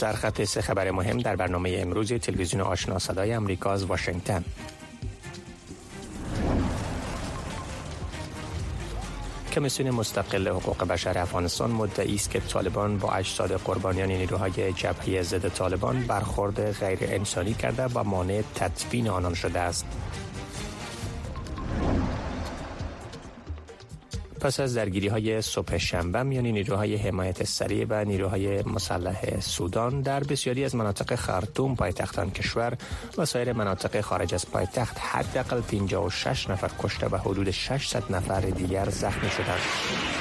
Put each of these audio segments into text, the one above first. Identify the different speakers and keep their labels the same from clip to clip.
Speaker 1: سرخط سه خبر مهم در برنامه امروز تلویزیون آشنا صدای امریکا از واشنگتن کمیسیون مستقل حقوق بشر افغانستان مدعی است که طالبان با اجساد قربانیان نیروهای جبهه ضد طالبان برخورد غیر انسانی کرده و مانع تدفین آنان شده است. پس از درگیری های صبح شنبه میان نیروهای حمایت سریع و نیروهای مسلح سودان در بسیاری از مناطق خرطوم پایتختان کشور و سایر مناطق خارج از پایتخت حداقل 56 نفر کشته و حدود 600 نفر دیگر زخمی شدند.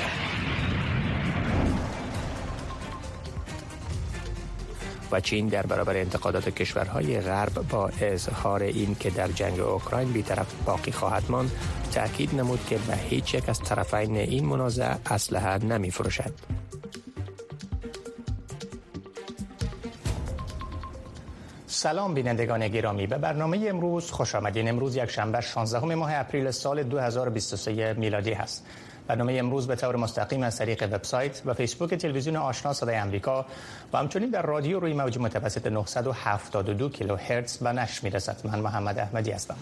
Speaker 1: و چین در برابر انتقادات کشورهای غرب با اظهار این که در جنگ اوکراین بیطرف باقی خواهد ماند تاکید نمود که به هیچ یک از طرفین این منازع اسلحه نمی فروشد. سلام بینندگان گرامی. به برنامه امروز خوش آمدین. امروز یک شنبه 16 ماه اپریل سال 2023 میلادی هست. برنامه امروز به طور مستقیم از طریق وبسایت و فیسبوک تلویزیون آشنا صدای آمریکا و همچنین در رادیو روی موج متوسط 972 کیلوهرتز به نشر می‌رسد. من محمد احمدی هستم.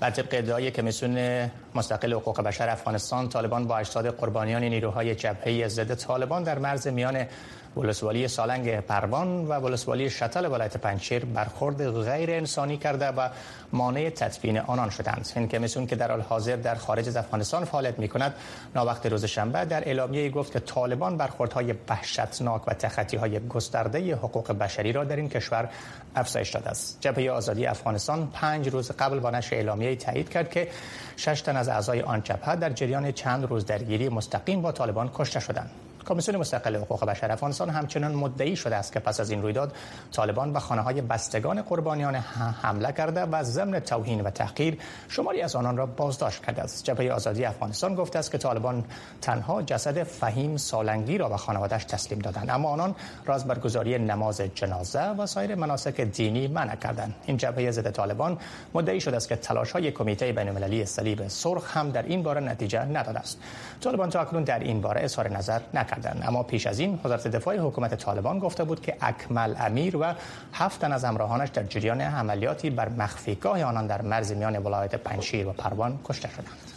Speaker 1: بر طبق ادعای کمیسیون مستقل حقوق بشر افغانستان طالبان با اجساد قربانیان نیروهای جبهه ضد طالبان در مرز میان ولسوالی سالنگ پروان و ولسوالی شتل ولایت پنجشیر برخورد غیر انسانی کرده و مانع تدفین آنان شدند. این کمیسیون که در حال حاضر در خارج از افغانستان فعالیت می کند وقت روز شنبه در اعلامیه گفت که طالبان برخوردهای وحشتناک و تخطی های گسترده حقوق بشری را در این کشور افزایش داده است. جبهه آزادی افغانستان پنج روز قبل با نشر اعلامیه تایید کرد که شش تن از اعضای آن جبهه در جریان چند روز درگیری مستقیم با طالبان کشته شدند. کمیسیون مستقل حقوق بشر افغانستان همچنان مدعی شده است که پس از این رویداد طالبان به خانه های بستگان قربانیان حمله کرده و ضمن توهین و تحقیر شماری از آنان را بازداشت کرده است. جبهه آزادی افغانستان گفته است که طالبان تنها جسد فهیم سالنگی را به خانوادهش تسلیم دادند اما آنان راز برگزاری نماز جنازه و سایر مناسک دینی منع کردند. این جبهه ضد طالبان مدعی شده است که تلاش های کمیته بین المللی صلیب سرخ هم در این باره نتیجه نداده است. طالبان تا اکنون در این باره اظهار نظر نکرد اما پیش از این وزارت دفاع حکومت طالبان گفته بود که اکمل امیر و هفت از همراهانش در جریان عملیاتی بر مخفیگاه آنان در مرز میان ولایت پنشیر و پروان کشته شدند.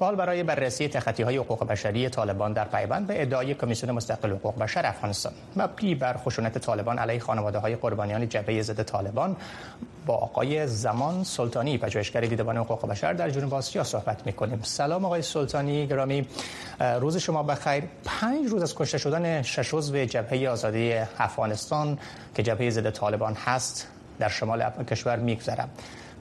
Speaker 1: حال برای بررسی تخطی های حقوق بشری طالبان در پیوند به ادعای کمیسیون مستقل حقوق بشر افغانستان. مبنی بر خشونت طالبان علیه خانواده های قربانیان جبهه ضد طالبان با آقای زمان سلطانی پژوهشگر دیدبان حقوق بشر در جنوب آسیا صحبت می‌کنیم. سلام آقای سلطانی گرامی. روز شما بخیر. پنج روز از کشته شدن شش عضو جبهه آزادی افغانستان که جبهه ضد طالبان هست در شمال کشور میگذرد.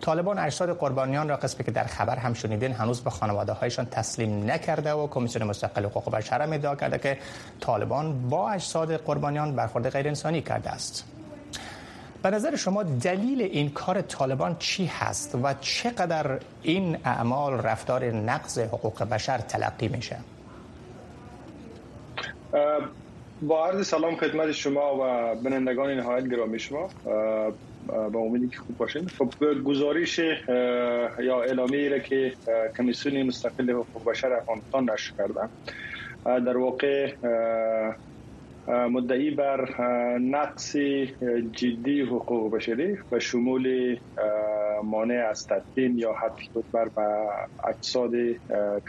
Speaker 1: طالبان اجساد قربانیان را قسمی که در خبر هم شنیدین هنوز به خانواده هایشان تسلیم نکرده و کمیسیون مستقل حقوق بشر هم ادعا کرده که طالبان با اجساد قربانیان برخورد غیر انسانی کرده است. به نظر شما دلیل این کار طالبان چی هست و چقدر این اعمال رفتار نقض حقوق بشر تلقی میشه؟
Speaker 2: با عرض سلام خدمت شما و بنندگان نهایت گرامی شما. با امیدی که خوب باشین. خب گزارش یا اعلامیه را که کمیسیون مستقل حقوق بشر افغانستان نشر کردن در واقع مدعی بر نقص جدی حقوق بشری و شمول مانع از تدفین یا حد بر اجساد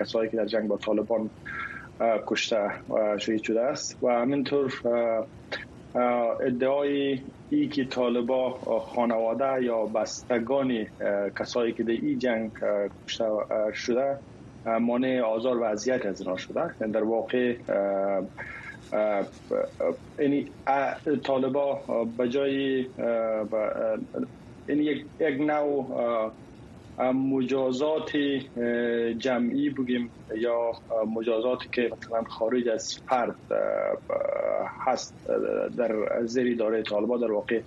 Speaker 2: کسایی که در جنگ با طالبان کشته شهید شده است. و همینطور ادعای ای که طالبا خانواده یا بستگان کسایی که در این جنگ کشته شده مانع آزار و اذیت از اینا شده. یعنی در واقع یعنی طالبا به جای این یک نوع مجازات جمعی بگیم. یا مجازاتی که مثلا خارج از فرد هست در زیر داره طالبا در واقع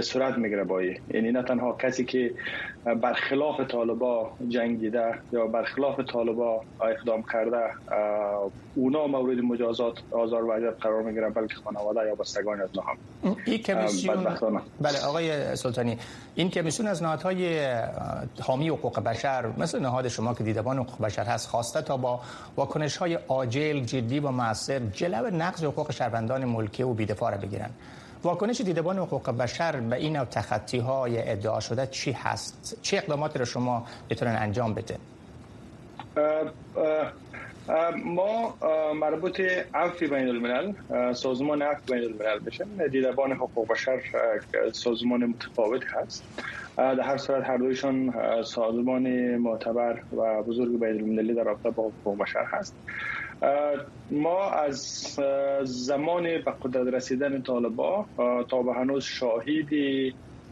Speaker 2: صورت می‌گیره با یعنی نه تنها کسی که برخلاف طالبا جنگیده یا برخلاف طالبا اقدام کرده اونا مورد مجازات آزار و اذیت قرار می‌گیرن بلکه خانواده یا بستگان از هم.
Speaker 1: این کمیسیون بله آقای سلطانی این کمیسیون از نهادهای حامی حقوق بشر مثل نهاد شما که دیدبان حقوق بشر هست خواسته تا با واکنش های عاجل جدی و موثر جلو نقض حقوق شهروندان ملکی و بیدفاع را بگیرن واکنش دیدبان حقوق بشر به این تخطی های ادعا شده چی هست؟ چه اقداماتی را شما بتونن انجام بده؟
Speaker 2: ما مربوط عفو بین الملل سازمان عفو بین الملل بشن دیدبان حقوق بشر سازمان متفاوت هست. در هر صورت هر دویشان سازمان معتبر و بزرگ بین المللی در رابطه با حقوق بشر هست. ما از زمان به قدرت رسیدن طالبا تا به هنوز شاهد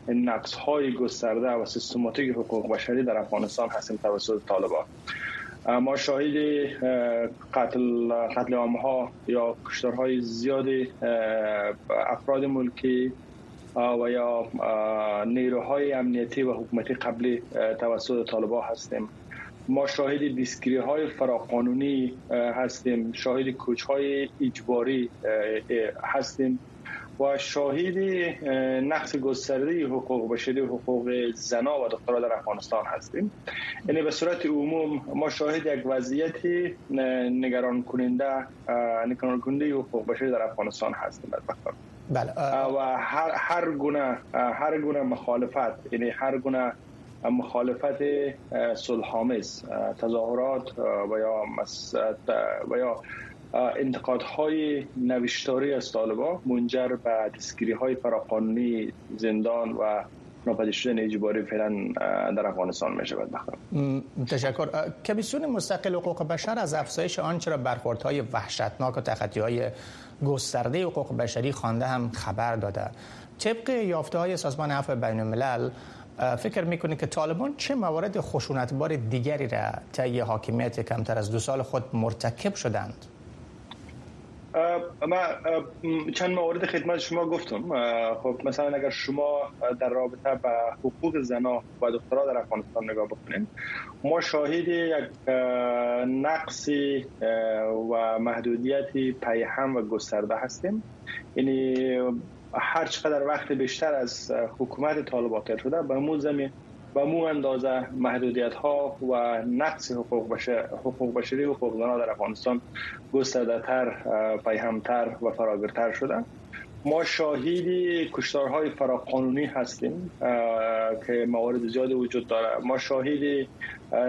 Speaker 2: نقص های گسترده و سیستماتیک حقوق بشری در افغانستان هستیم توسط طالبا. ما شاهد قتل قتل ها یا کشتارهای زیاد افراد ملکی و یا نیروهای امنیتی و حکومتی قبلی توسط طالبا هستیم. ما شاهد دیسکری های فراقانونی هستیم. شاهد کوچ های اجباری هستیم. و شاهد نقص گسترده حقوق بشری حقوق زنا و دخترها در افغانستان هستیم. یعنی به صورت عموم ما شاهد یک وضعیت نگران کننده نگران کننده حقوق بشری در افغانستان هستیم. بله و هر هر گونه هر گونه مخالفت یعنی هر گونه مخالفت صلحآمیز تظاهرات و یا و یا انتقادهای نوشتاری از طالبا منجر به دستگیری های فراقانونی زندان و ناپدید شدن اجباری فعلا در افغانستان می شود
Speaker 1: تشکر. کمیسیون مستقل حقوق بشر از افزایش آنچه را برخوردهای وحشتناک و تخطی های گسترده حقوق بشری خوانده هم خبر داده طبق یافته های سازمان عفو بین الملل فکر می‌کنید که طالبان چه موارد خشونتبار دیگری را طی حاکمیت کمتر از دو سال خود مرتکب شدند؟
Speaker 2: ما چند مورد خدمت شما گفتم. خب مثلا اگر شما در رابطه با حقوق زنا و دخترها در افغانستان نگاه بکنید ما شاهد یک نقص و محدودیت پیهم و گسترده هستیم. یعنی هر چقدر وقت بیشتر از حکومت طالبات شده به مو زمین به مو اندازه محدودیت ها و نقص حقوق, بشر، حقوق بشری و حقوق زنان در افغانستان گسترده تر پیهمتر و فراگرتر شده. ما شاهدی کشتارهای فراقانونی هستیم که موارد زیادی وجود داره. ما شاهدی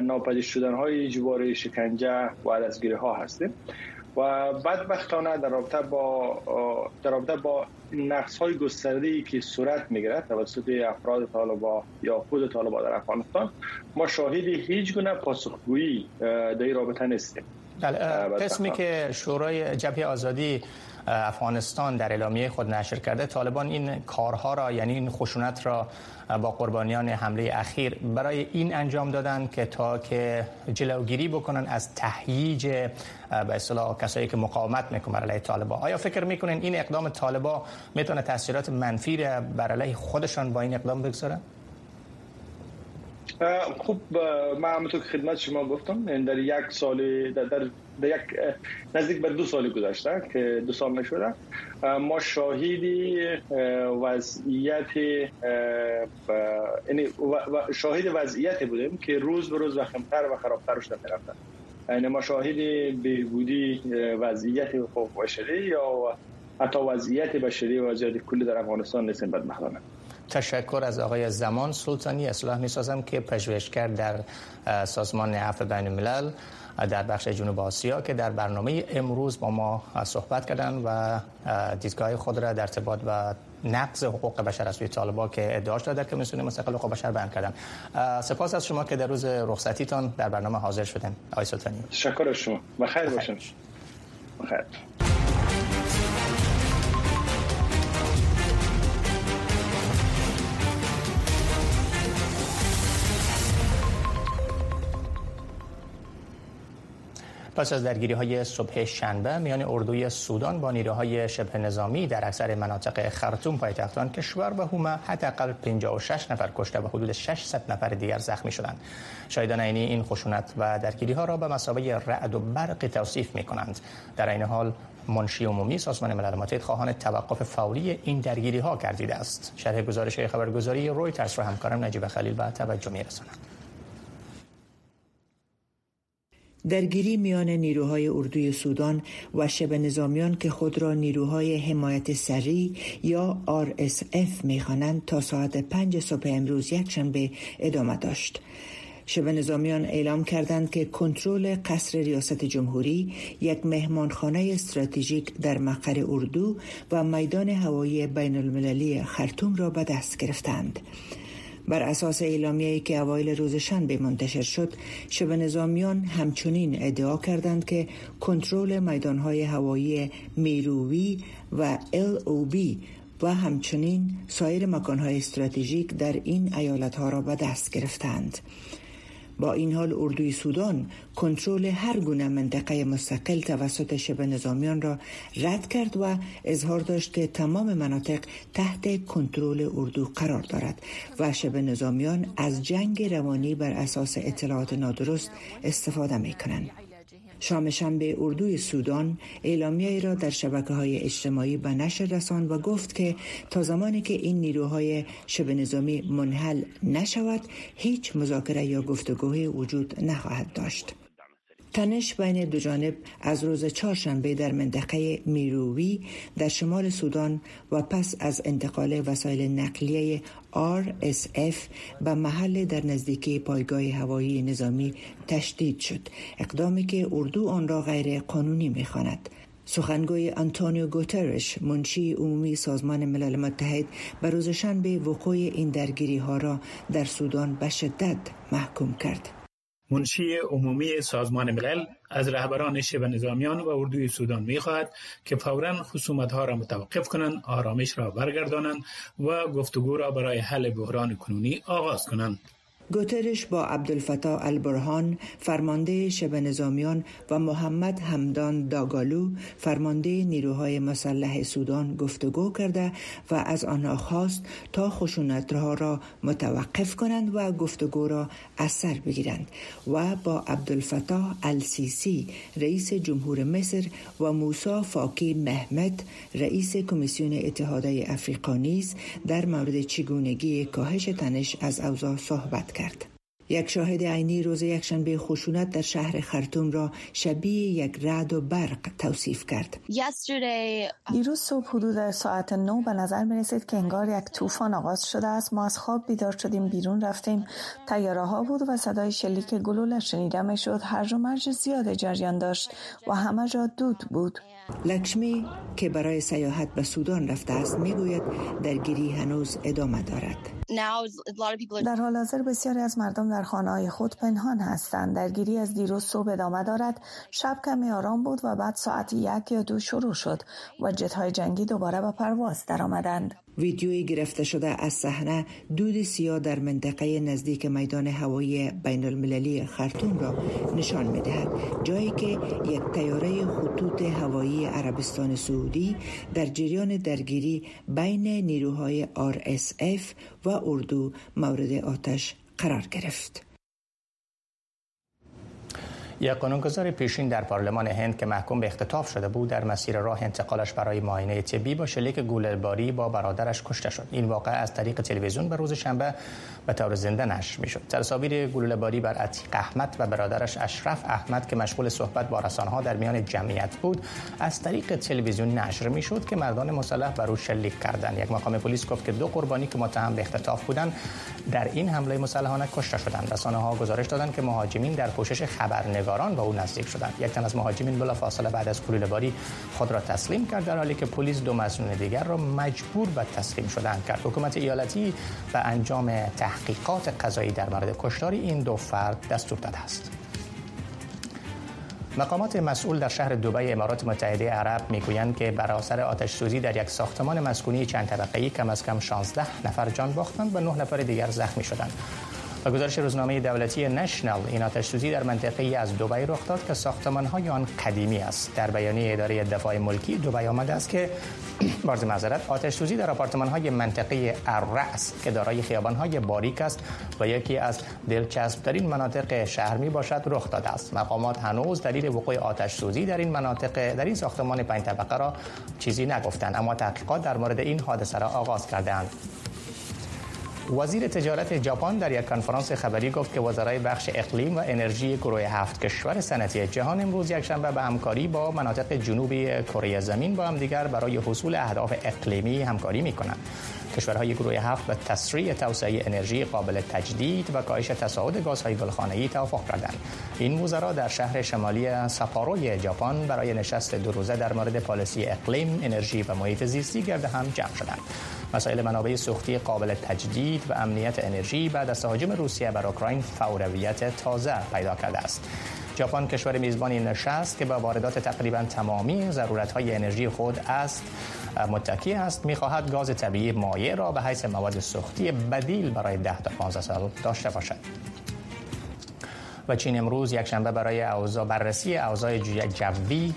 Speaker 2: ناپدید شدن های شکنجه و دستگیری ها هستیم. و بدبختانه در رابطه با در رابطه با نقص های گسترده ای که صورت می‌گیره توسط افراد طالبا یا خود طالبا در افغانستان ما شاهدی هیچ گونه پاسخگویی در این رابطه نیستیم.
Speaker 1: بله قسمی که شورای جبهه آزادی افغانستان در اعلامیه خود نشر کرده طالبان این کارها را یعنی این خشونت را با قربانیان حمله اخیر برای این انجام دادن که تا که جلوگیری بکنن از تهییج به اصطلاح کسایی که مقاومت می‌کنن علیه طالبا آیا فکر می‌کنن این اقدام طالبا می‌تونه تاثیرات منفی بر علیه خودشان با این اقدام بگذارن؟
Speaker 2: خوب من همونطور که خدمت شما گفتم در یک سال در, در, یک نزدیک به دو سال گذشته که دو سال نشده. ما شاهدی وضعیت یعنی شاهد وضعیت بودیم که روز به روز وخمتر و خرابتر شده می‌رفتن یعنی ما شاهد بهبودی وضعیت حقوق بشری یا حتی وضعیت بشری و وضعیت کلی در افغانستان نیستیم بدبختانه
Speaker 1: تشکر از آقای زمان سلطانی. اصلاح می سازم که پژوهشگر در سازمان عفو بین الملل در بخش جنوب آسیا که در برنامه امروز با ما صحبت کردن و دیدگاه خود را در ارتباط با نقض حقوق بشر از سوی طالبان که ادعاش در کمیسیون مستقل حقوق بشر بیان کردن. سپاس از شما که در روز رخصتیتان در برنامه حاضر شدن آقای سلطانی.
Speaker 2: تشکر از شما. بخیر. باشین. بخیر.
Speaker 1: پس از درگیری های صبح شنبه میان اردوی سودان با نیروهای شبه نظامی در اکثر مناطق خرطوم پایتختان کشور و هومه حداقل 56 نفر کشته و حدود 600 نفر دیگر زخمی شدند. شاهدان عینی این خشونت و درگیری ها را به مسابقه رعد و برق توصیف می کنند. در این حال منشی عمومی سازمان ملل متحد خواهان توقف فوری این درگیری ها گردیده است. شرح گزارش خبرگزاری رویترز را همکارم نجیب خلیل به توجه می رساند.
Speaker 3: درگیری میان نیروهای اردوی سودان و شبه نظامیان که خود را نیروهای حمایت سریع یا RSF می‌خوانند تا ساعت پنج صبح امروز یکشنبه ادامه داشت. شبه نظامیان اعلام کردند که کنترل قصر ریاست جمهوری یک مهمانخانه استراتژیک در مقر اردو و میدان هوایی بین المللی خرطوم را به دست گرفتند. بر اساس اعلامیه‌ای که اوایل روز شنبه منتشر شد شبه نظامیان همچنین ادعا کردند که کنترل میدانهای هوایی میرووی و بی و همچنین سایر مکانهای استراتژیک در این ایالتها را به دست گرفتند. با این حال اردوی سودان کنترل هر گونه منطقه مستقل توسط شبه نظامیان را رد کرد و اظهار داشت که تمام مناطق تحت کنترل اردو قرار دارد و شبه نظامیان از جنگ روانی بر اساس اطلاعات نادرست استفاده می کنند. شام شنبه اردوی سودان اعلامیه را در شبکه های اجتماعی به نشر رساند و گفت که تا زمانی که این نیروهای شبه نظامی منحل نشود هیچ مذاکره یا گفتگوی وجود نخواهد داشت. تنش بین دو جانب از روز چهارشنبه در منطقه میرووی در شمال سودان و پس از انتقال وسایل نقلیه RSF به محل در نزدیکی پایگاه هوایی نظامی تشدید شد. اقدامی که اردو آن را غیر قانونی می‌خواند. سخنگوی آنتونیو گوترش منشی عمومی سازمان ملل متحد به روز شنبه وقوع این درگیری ها را در سودان به شدت محکوم کرد.
Speaker 4: منشی عمومی سازمان ملل از رهبران شبه نظامیان و اردوی سودان می‌خواهد که فورا خصومت ها را متوقف کنند آرامش را برگردانند و گفتگو را برای حل بحران کنونی آغاز کنند.
Speaker 3: گوترش با عبدالفتاح البرهان فرمانده شبه نظامیان و محمد همدان داگالو فرمانده نیروهای مسلح سودان گفتگو کرده و از آنها خواست تا خشونتها را متوقف کنند و گفتگو را اثر بگیرند و با عبدالفتاح السیسی رئیس جمهور مصر و موسا فاکی محمد رئیس کمیسیون اتحادیه افریقا نیز در مورد چگونگی کاهش تنش از اوضاع صحبت کرد. یک شاهد عینی روز یکشنبه خشونت در شهر خرطوم را شبیه یک رعد و برق توصیف کرد.
Speaker 5: دیروز صبح حدود ساعت نو به نظر می رسید که انگار یک طوفان آغاز شده است. ما از خواب بیدار شدیم بیرون رفتیم. تیاره ها بود و صدای شلیک گلوله شنیده می شد. هرج و مرج زیاد جریان داشت و همه جا دود بود.
Speaker 3: لکشمی که برای سیاحت به سودان رفته است می‌گوید درگیری هنوز ادامه دارد.
Speaker 5: در حال حاضر بسیاری از مردم در خانه های خود پنهان هستند. درگیری از دیروز صبح ادامه دارد. شب کمی آرام بود و بعد ساعت یک یا دو شروع شد و جت های جنگی دوباره به پرواز درآمدند.
Speaker 3: ویدیویی گرفته شده از صحنه دود سیاه در منطقه نزدیک میدان هوایی بین المللی خرطوم را نشان می دهد جایی که یک تیاره خطوط هوایی عربستان سعودی در جریان درگیری بین نیروهای RSF و اردو مورد آتش قرار گرفت.
Speaker 1: یک قانونگذار پیشین در پارلمان هند که محکوم به اختطاف شده بود در مسیر راه انتقالش برای معاینه طبی با شلیک گولهباری با برادرش کشته شد. این واقعه از طریق تلویزیون به روز شنبه به طور زنده نشر می‌شد. تصاویر گولهباری بر عتیق احمد و برادرش اشرف احمد که مشغول صحبت با رسانه‌ها در میان جمعیت بود از طریق تلویزیون نشر می‌شد که مردان مسلح بر او شلیک کردند. یک مقام پلیس گفت که دو قربانی که متهم به اختطاف بودند در این حمله مسلحانه کشته شدند. رسانه‌ها گزارش دادند که مهاجمین در پوشش خبرنگار نگاران با او نزدیک شدند. یک تن از مهاجمین بلا فاصله بعد از باری خود را تسلیم کرد در حالی که پلیس دو مسئول دیگر را مجبور به تسلیم شدن کرد حکومت ایالتی به انجام تحقیقات قضایی در مورد کشتار این دو فرد دستور داده است. مقامات مسئول در شهر دبی امارات متحده عرب می‌گویند که بر اثر آتش سوزی در یک ساختمان مسکونی چند طبقه‌ای کم از کم 16 نفر جان باختند و 9 نفر دیگر زخمی شدند. و گزارش روزنامه دولتی نشنل این آتش سوزی در منطقه ای از دبی رخ داد که ساختمان های آن قدیمی است. در بیانیه اداره دفاع ملکی دبی آمده است که بارز معذرت آتش سوزی در آپارتمان های منطقه الرأس که دارای خیابان های باریک است و یکی از دلچسب ترین مناطق شهر می باشد رخ داده است. مقامات هنوز دلیل وقوع آتش سوزی در این مناطق در این ساختمان پنج طبقه را چیزی نگفتند اما تحقیقات در مورد این حادثه را آغاز کردند وزیر تجارت ژاپن در یک کنفرانس خبری گفت که وزرای بخش اقلیم و انرژی گروه هفت کشور صنعتی جهان امروز یکشنبه به همکاری با مناطق جنوبی کره زمین با هم دیگر برای حصول اهداف اقلیمی همکاری می کنند. کشورهای گروه هفت به تسریع توسعه انرژی قابل تجدید و کاهش تصاعد گازهای گلخانه‌ای توافق کردند. این وزرا در شهر شمالی ساپاروی ژاپن برای نشست دو روزه در مورد پالیسی اقلیم، انرژی و محیط زیستی گرد هم جمع شدند. مسائل منابع سوختی قابل تجدید و امنیت انرژی بعد از تهاجم روسیه بر اوکراین فوریت تازه پیدا کرده است. ژاپن کشور میزبان این نشست که به واردات تقریبا تمامی ضرورت‌های انرژی خود است متکی است می‌خواهد گاز طبیعی مایع را به حیث مواد سوختی بدیل برای 10 تا 15 سال داشته باشد و چین امروز یک شنبه برای اوضاع بررسی اوضاع جوی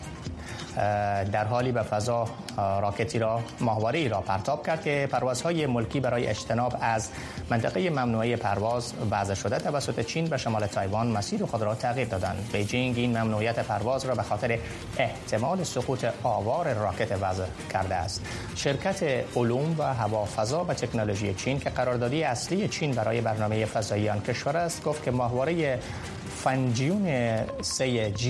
Speaker 1: در حالی به فضا راکتی را ماهواره را پرتاب کرد که پروازهای ملکی برای اجتناب از منطقه ممنوعه پرواز وضع شده. توسط چین به شمال تایوان مسیر خود را تغییر دادند. بیجینگ این ممنوعیت پرواز را به خاطر احتمال سقوط آوار راکت وضع کرده است. شرکت علوم و هوافضا و تکنولوژی چین که قراردادی اصلی چین برای برنامه فضایی آن کشور است گفت که ماهواره فنجیون 3G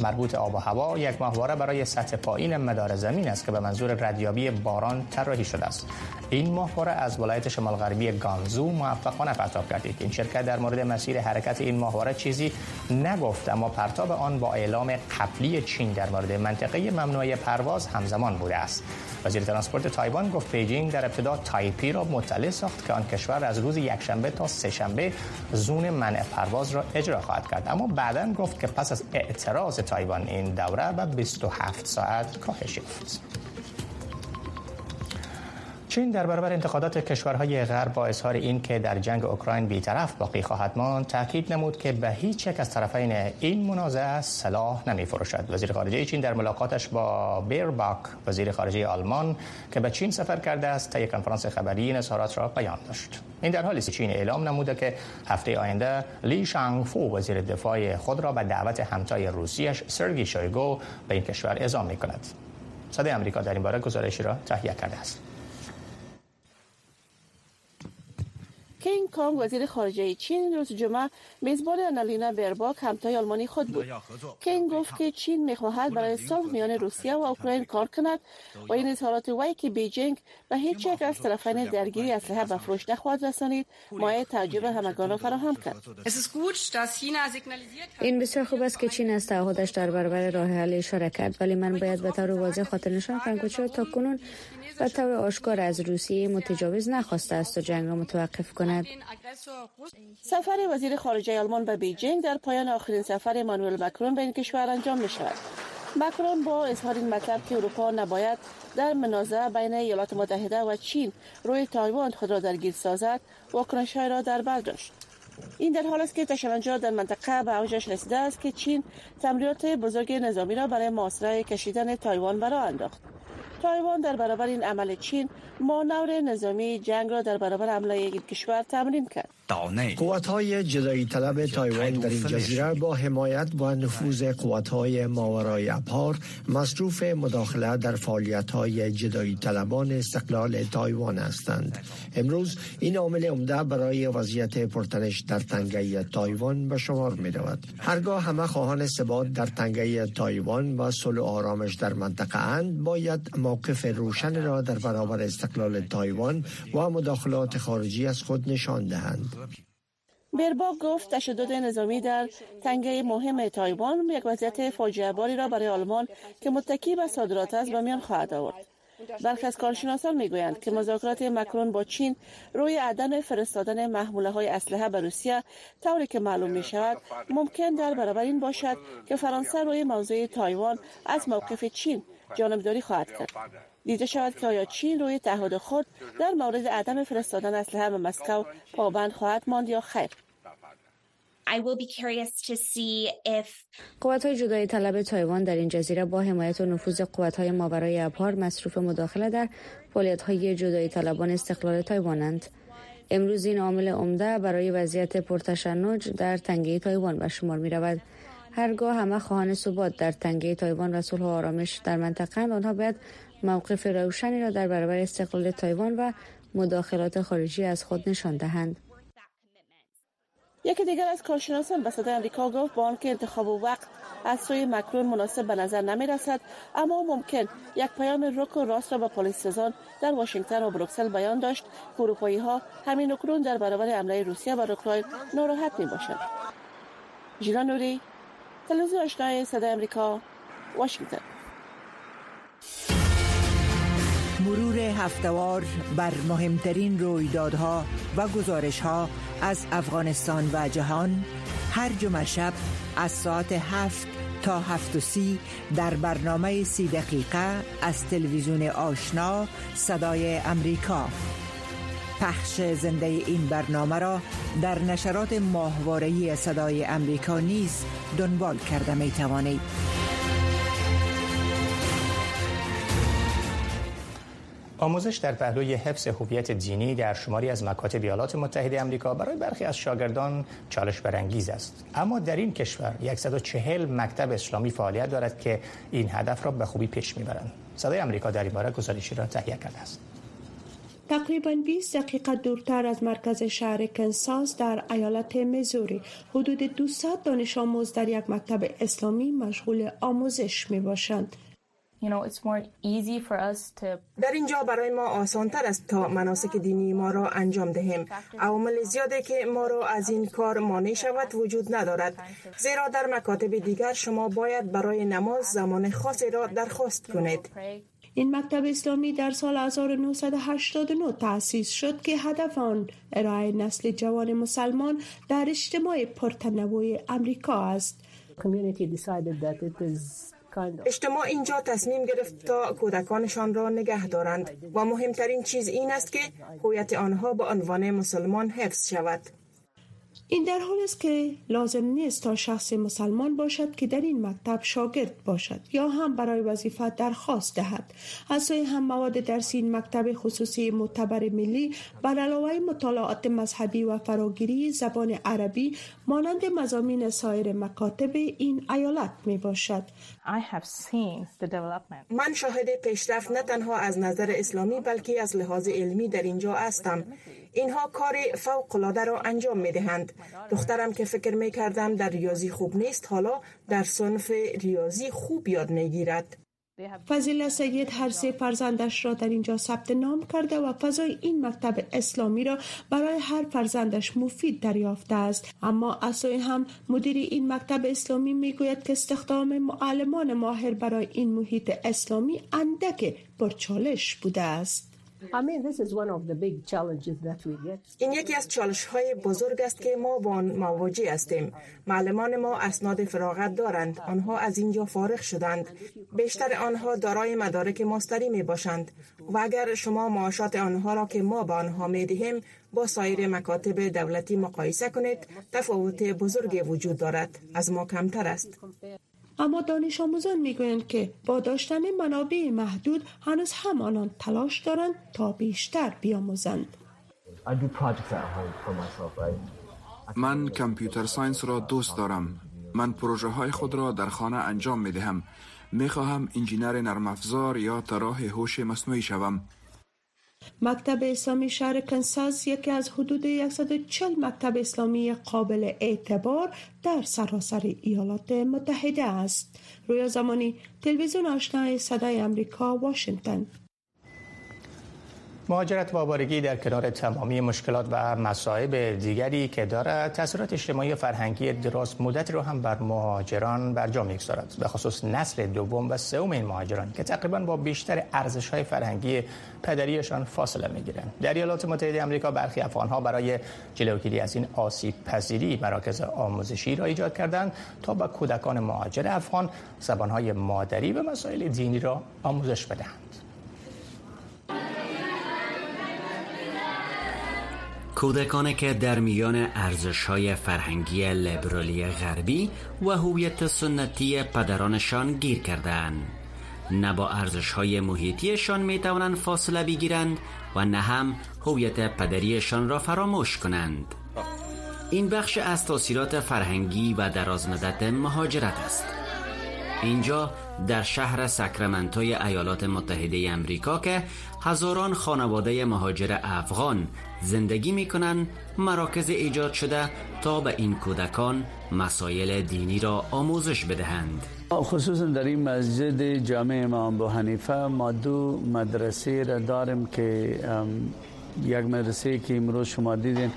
Speaker 1: مربوط آب و هوا یک ماهواره برای سطح پایین مدار زمین است که به منظور ردیابی باران طراحی شده است. این ماهواره از ولایت شمال غربی گانزو موفقانه پرتاب گردید این شرکت در مورد مسیر حرکت این ماهواره چیزی نگفت اما پرتاب آن با اعلام قبلی چین در مورد منطقه ممنوعه پرواز همزمان بوده است. وزیر ترانسپورت تایوان گفت بیجینگ در ابتدا تایپی را مطلع ساخت که آن کشور از روز یکشنبه تا سهشنبه زون منع پرواز را اجرا خواهد کرد. اما بعدا گفت که پس از اعتراض تایوان این دوره به 27 ساعت کاهش یافت. چین در برابر انتقادات کشورهای غرب با اظهار این که در جنگ اوکراین بیطرف باقی خواهد ماند تاکید نمود که به هیچ یک از طرفین این منازعه سلاح نمی فروشد وزیر خارجه چین در ملاقاتش با بیرباک وزیر خارجه آلمان که به چین سفر کرده است یک کنفرانس خبری این اظهارات را بیان داشت. این در حالی است چین اعلام نموده که هفته آینده لی شانگفو وزیر دفاع خود را به دعوت همتای روسیش سرگی شویگو به این کشور اعزام می کند صدای آمریکا در این باره گزارشی را تهیه کرده است.
Speaker 6: کینگ کانگ وزیر خارجه چین روز جمعه میزبان انالینا برباک همتای آلمانی خود بود. کینگ گفت که چین می‌خواهد برای صلح میان روسیه و اوکراین کار کند. و این اظهارات وی که بیجینگ به هیچ یک از طرفین درگیری اسلحه به فروش نخواهد رسانید مایه تعجب همگان را فراهم کرد.
Speaker 7: این بسیار خوب است که چین از تعهدش در برابر راه حل اشاره کرد ولی من باید به طور واضح خاطر نشان کنم که چرا تا کنون و طور آشکار از روسیه متجاوز نخواسته است و جنگ را متوقف کند.
Speaker 6: سفر وزیر خارجه آلمان به بیجینگ در پایان آخرین سفر مانوئل مکرون به این کشور انجام می شود مکرون با اظهار این مطلب که اروپا نباید در منازعه بین ایالات متحده و چین روی تایوان خود را درگیر سازد واکنش را در بر داشت. این در حال است که تشنجات در منطقه به اوجش رسیده است که چین تمرینات بزرگ نظامی را برای محاصره کشیدن تایوان به راه انداخت. تایوان در برابر این عمل چین مانور نظامی جنگ را در برابر حمله یک کشور تمرین کرد.
Speaker 8: قوات های جدایی طلب تایوان در این جزیره با حمایت و نفوذ قوات های ماورای ابحار مصروف مداخله در فعالیت های جدایی طلبان استقلال تایوان هستند. امروز این عامل عمده برای وضعیت پرتنش در تنگه تایوان به شمار می رود هرگاه همه خواهان ثبات در تنگه تایوان و صلح و آرامش در منطقه اند باید موقف روشن را در برابر استقلال تایوان و مداخلات خارجی از خود نشان دهند.
Speaker 6: برباک گفت تشدد نظامی در تنگه مهم تایوان یک وضعیت فاجعه باری را برای آلمان که متکی به صادرات است به میان خواهد آورد. برخی از کارشناسان می‌گویند که مذاکرات مکرون با چین روی عدم فرستادن محموله های اسلحه به روسیه طوری که معلوم می شود ممکن در برابر این باشد که فرانسه روی موضوع تایوان از موقف چین جانبداری خواهد کرد. دیده شود که آیا چین روی تعهد خود در مورد عدم فرستادن اسلحه به مسکو پابند خواهد ماند یا خیر
Speaker 7: قوات های جدای طلب تایوان در این جزیره با حمایت و نفوذ قوات های ماورای ابهار مصروف مداخله در فعالیت های جدای طلبان استقلال تایوانند. امروز این عامل عمده برای وضعیت پرتشنج در تنگه تایوان به شمار می رود. هرگاه همه خواهان ثبات در تنگه تایوان و صلح و آرامش در منطقه آنها باید موقف روشنی را در برابر استقلال تایوان و مداخلات خارجی از خود نشان دهند.
Speaker 6: یکی دیگر از کارشناسان به صدای امریکا گفت با آنکه انتخاب و وقت از سوی مکرون مناسب به نظر نمی رسد اما ممکن یک پیام رک و راست را به پلیس سزان در واشنگتن و بروکسل بیان داشت. که اروپایی ها همین اکنون در برابر حمله روسیه بر اوکراین ناراحت می باشند جیران نوری تلویزیون آشنای صدای امریکا واشنگتن.
Speaker 3: مرور هفتوار بر مهمترین رویدادها و گزارشها از افغانستان و جهان هر جمعه شب از ساعت هفت تا هفت و سی در برنامه سی دقیقه از تلویزیون آشنا صدای امریکا پخش زنده این برنامه را در نشرات ماهوارهی صدای امریکا نیز دنبال کرده می توانید.
Speaker 1: آموزش در پهلوی حفظ هویت دینی در شماری از مکاتب ایالات متحده آمریکا برای برخی از شاگردان چالش برانگیز است. اما در این کشور 140 مکتب اسلامی فعالیت دارد که این هدف را به خوبی پیش می‌برند. صدای آمریکا در این باره گزارشی را تهیه کرده است.
Speaker 9: تقریبا 20 دقیقه دورتر از مرکز شهر کنساس در ایالت میزوری حدود 200 دانش آموز در یک مکتب اسلامی مشغول آموزش می باشند.
Speaker 10: در اینجا برای ما آسان تر است تا مناسک دینی ما را انجام دهیم. عوامل زیادی که ما را از این کار مانع شود وجود ندارد. زیرا در مکاتب دیگر شما باید برای نماز زمان خاصی را درخواست کنید.
Speaker 9: این مکتب اسلامی در سال 1989 تأسیس شد که هدف آن ارائه نسل جوان مسلمان در اجتماع پرتنوع امریکا است.
Speaker 10: اجتماع اینجا تصمیم گرفت تا کودکانشان را نگه دارند و مهمترین چیز این است که هویت آنها به عنوان مسلمان حفظ شود.
Speaker 9: این در حال است که لازم نیست تا شخص مسلمان باشد که در این مکتب شاگرد باشد یا هم برای وظیفه درخواست دهد. از سوی هم مواد درسی این مکتب خصوصی معتبر ملی بر علاوه مطالعات مذهبی و فراگیری زبان عربی مانند مزامین سایر مکاتب این ایالت می باشد
Speaker 10: من شاهد پیشرفت نه تنها از نظر اسلامی بلکه از لحاظ علمی در اینجا هستم. اینها کار فوق العاده را انجام می دهند دخترم که فکر می کردم در ریاضی خوب نیست حالا در صنف ریاضی خوب یاد می گیرد
Speaker 9: فضیل سید هر سه فرزندش را در اینجا ثبت نام کرده و فضای این مکتب اسلامی را برای هر فرزندش مفید دریافته است. اما اصای هم مدیر این مکتب اسلامی می‌گوید که استخدام معلمان ماهر برای این محیط اسلامی اندک پرچالش بوده است.
Speaker 10: این یکی از چالش های بزرگ است که ما با آن مواجه هستیم. معلمان ما اسناد فراغت دارند. آنها از اینجا فارغ شدند. بیشتر آنها دارای مدارک ماستری می باشند و اگر شما معاشات آنها را که ما به آنها می دهیم با سایر مکاتب دولتی مقایسه کنید تفاوت بزرگی وجود دارد از ما کمتر است
Speaker 9: اما دانش آموزان می‌گویند که با داشتن منابع محدود هنوز هم آنان تلاش دارند تا بیشتر بیاموزند.
Speaker 11: من computer science را دوست دارم. من پروژه های خود را در خانه انجام می دهم می خواهم انجینر نرم افزار یا طراح هوش مصنوعی شوم.
Speaker 9: مکتب اسلامی شهر کنساس یکی از حدود 140 مکتب اسلامی قابل اعتبار در سراسر ایالات متحده است. رویا زمانی تلویزیون آشنای صدای امریکا واشنگتن
Speaker 1: مهاجرت و آوارگی در کنار تمامی مشکلات و مصائب دیگری که دارد تاثیرات اجتماعی و فرهنگی دراز مدت رو هم بر مهاجران بر جا می‌گذارد به خصوص نسل دوم و سوم این مهاجران که تقریبا با بیشتر ارزش های فرهنگی پدریشان فاصله می‌گیرند. در ایالات متحده آمریکا برخی افغان ها برای جلوگیری از این آسیب پذیری مراکز آموزشی را ایجاد کردند تا به کودکان مهاجر افغان زبان های مادری و مسائل دینی را آموزش بدهند.
Speaker 12: کودکانی که در میان ارزش های فرهنگی لیبرالی غربی و هویت سنتی پدرانشان گیر کردند نه با ارزش های محیطیشان می توانند فاصله بگیرند و نه هم هویت پدریشان را فراموش کنند. این بخش از تاثیرات فرهنگی و درازمدت مهاجرت است. اینجا در شهر ساکرامنتوی ایالات متحده امریکا که هزاران خانواده مهاجر افغان زندگی می کنند مراکز ایجاد شده تا به این کودکان مسایل دینی را آموزش بدهند.
Speaker 13: خصوصا در این مسجد جامع امام ابو حنیفه ما دو مدرسه را داریم که یک مدرسه که امروز شما دیدین.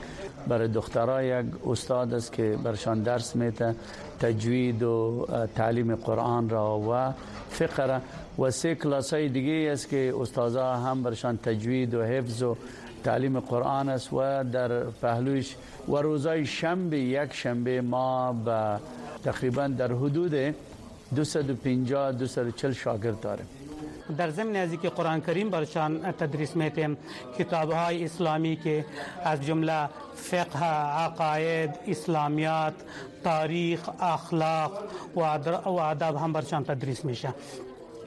Speaker 13: برای دخترها یک استاد است که برشان درس میته تجوید و تعلیم قرآن را و فقه را. و سه کلاس های دیگه است که استادها هم برشان تجوید و حفظ و تعلیم قرآن است و در پهلوش و روزای شنبه یک شنبه ما به تقریبا در حدود 250 240 شاگرد داریم
Speaker 14: در ضمن از که قرآن کریم برشان تدریس میتیم کتاب های اسلامی که از جمله فقه عقاید اسلامیات تاریخ اخلاق و ادب هم برشان تدریس میشه.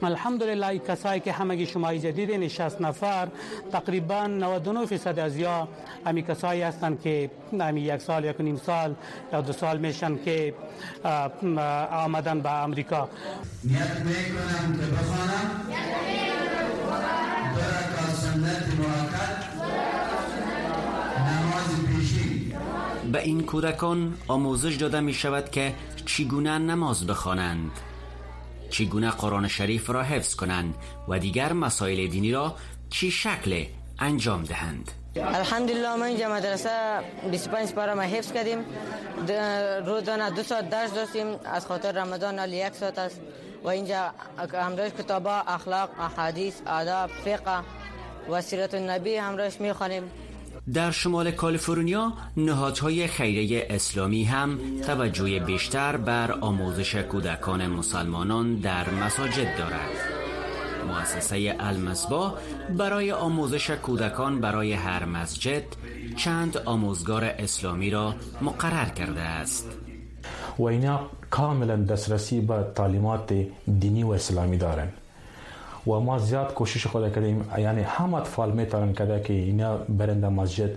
Speaker 14: الحمدلله کسایی که همگی شمای جدید 60 نفر تقریبا 99 فیصد از یا امی کسایی هستند که امی یک سال یک نیم سال یا دو سال میشن که آمدن به امریکا نیت می‌کنم که بخوانم.
Speaker 12: به این کودکان آموزش داده می شود که چگونه نماز بخوانند. چگونه قرآن شریف را حفظ کنند و دیگر مسائل دینی را چی شکل انجام دهند؟
Speaker 15: الحمدلله ما اینجا مدرسه 25 پاره ما حفظ کردیم. روزانه دو ساعت درس داشتیم. از خاطر رمضان حالی یک ساعت است. و اینجا همراهش کتابا اخلاق احادیث آداب فقه و سیرت النبی همراهش می‌خوانیم.
Speaker 12: در شمال کالیفرنیا نهادهای خیریه اسلامی هم توجه بیشتر بر آموزش کودکان مسلمانان در مساجد دارد مؤسسه المصباح برای آموزش کودکان برای هر مسجد چند آموزگار اسلامی را مقرر کرده است.
Speaker 16: و اینا کاملا دسترسی به تعلیمات دینی و اسلامی دارند و ما زیاد کوشش خود کردیم یعنی هم اطفال میتونن کده که اینا برند مسجد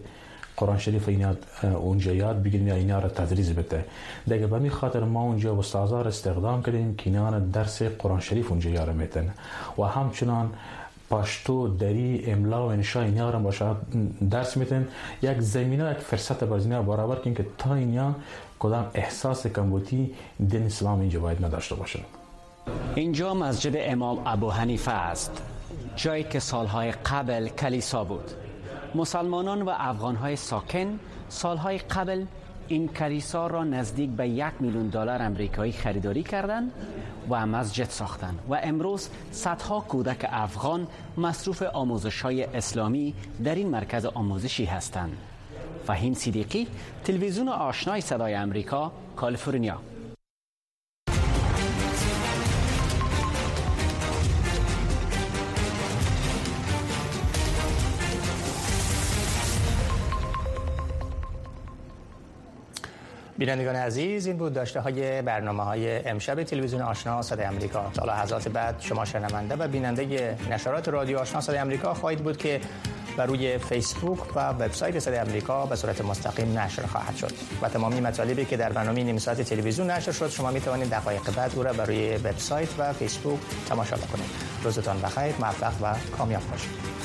Speaker 16: قرآن شریف اینا اونجا یاد بگیرن یا اینا را تدریس بده. دیگه به می خاطر ما اونجا استادار استخدام کردیم که اینا درس قرآن شریف اونجا یاد میتن و همچنان پاشتو دری املا و انشا اینا را باشه درس میتن یک زمینه یک فرصت بازینه برابر کن که تا اینا کدام احساس کمبوتی دین اسلام اینجا باید نداشته باشه
Speaker 12: اینجا مسجد امام ابو حنیفه است جایی که سالهای قبل کلیسا بود. مسلمانان و افغانهای ساکن سالهای قبل این کلیسا را نزدیک به یک میلیون دلار امریکایی خریداری کردند و مسجد ساختند و امروز صدها کودک افغان مصروف آموزش های اسلامی در این مرکز آموزشی هستند. فهیم صدیقی تلویزیون آشنای صدای امریکا کالیفرنیا.
Speaker 1: بینندگان عزیز این بود داشته های برنامه های امشب تلویزیون آشنا صدای امریکا تا لحظات بعد شما شنونده و بیننده نشرات رادیو آشنا صدای امریکا خواهید بود که بر روی فیسبوک و وبسایت صدای امریکا به صورت مستقیم نشر خواهد شد. و تمامی مطالبی که در برنامه نیم ساعت تلویزیون نشر شد شما می توانید دقایق بعد او را بر روی وبسایت و فیسبوک تماشا بکنید. روزتان بخیر موفق و کامیاب باشید.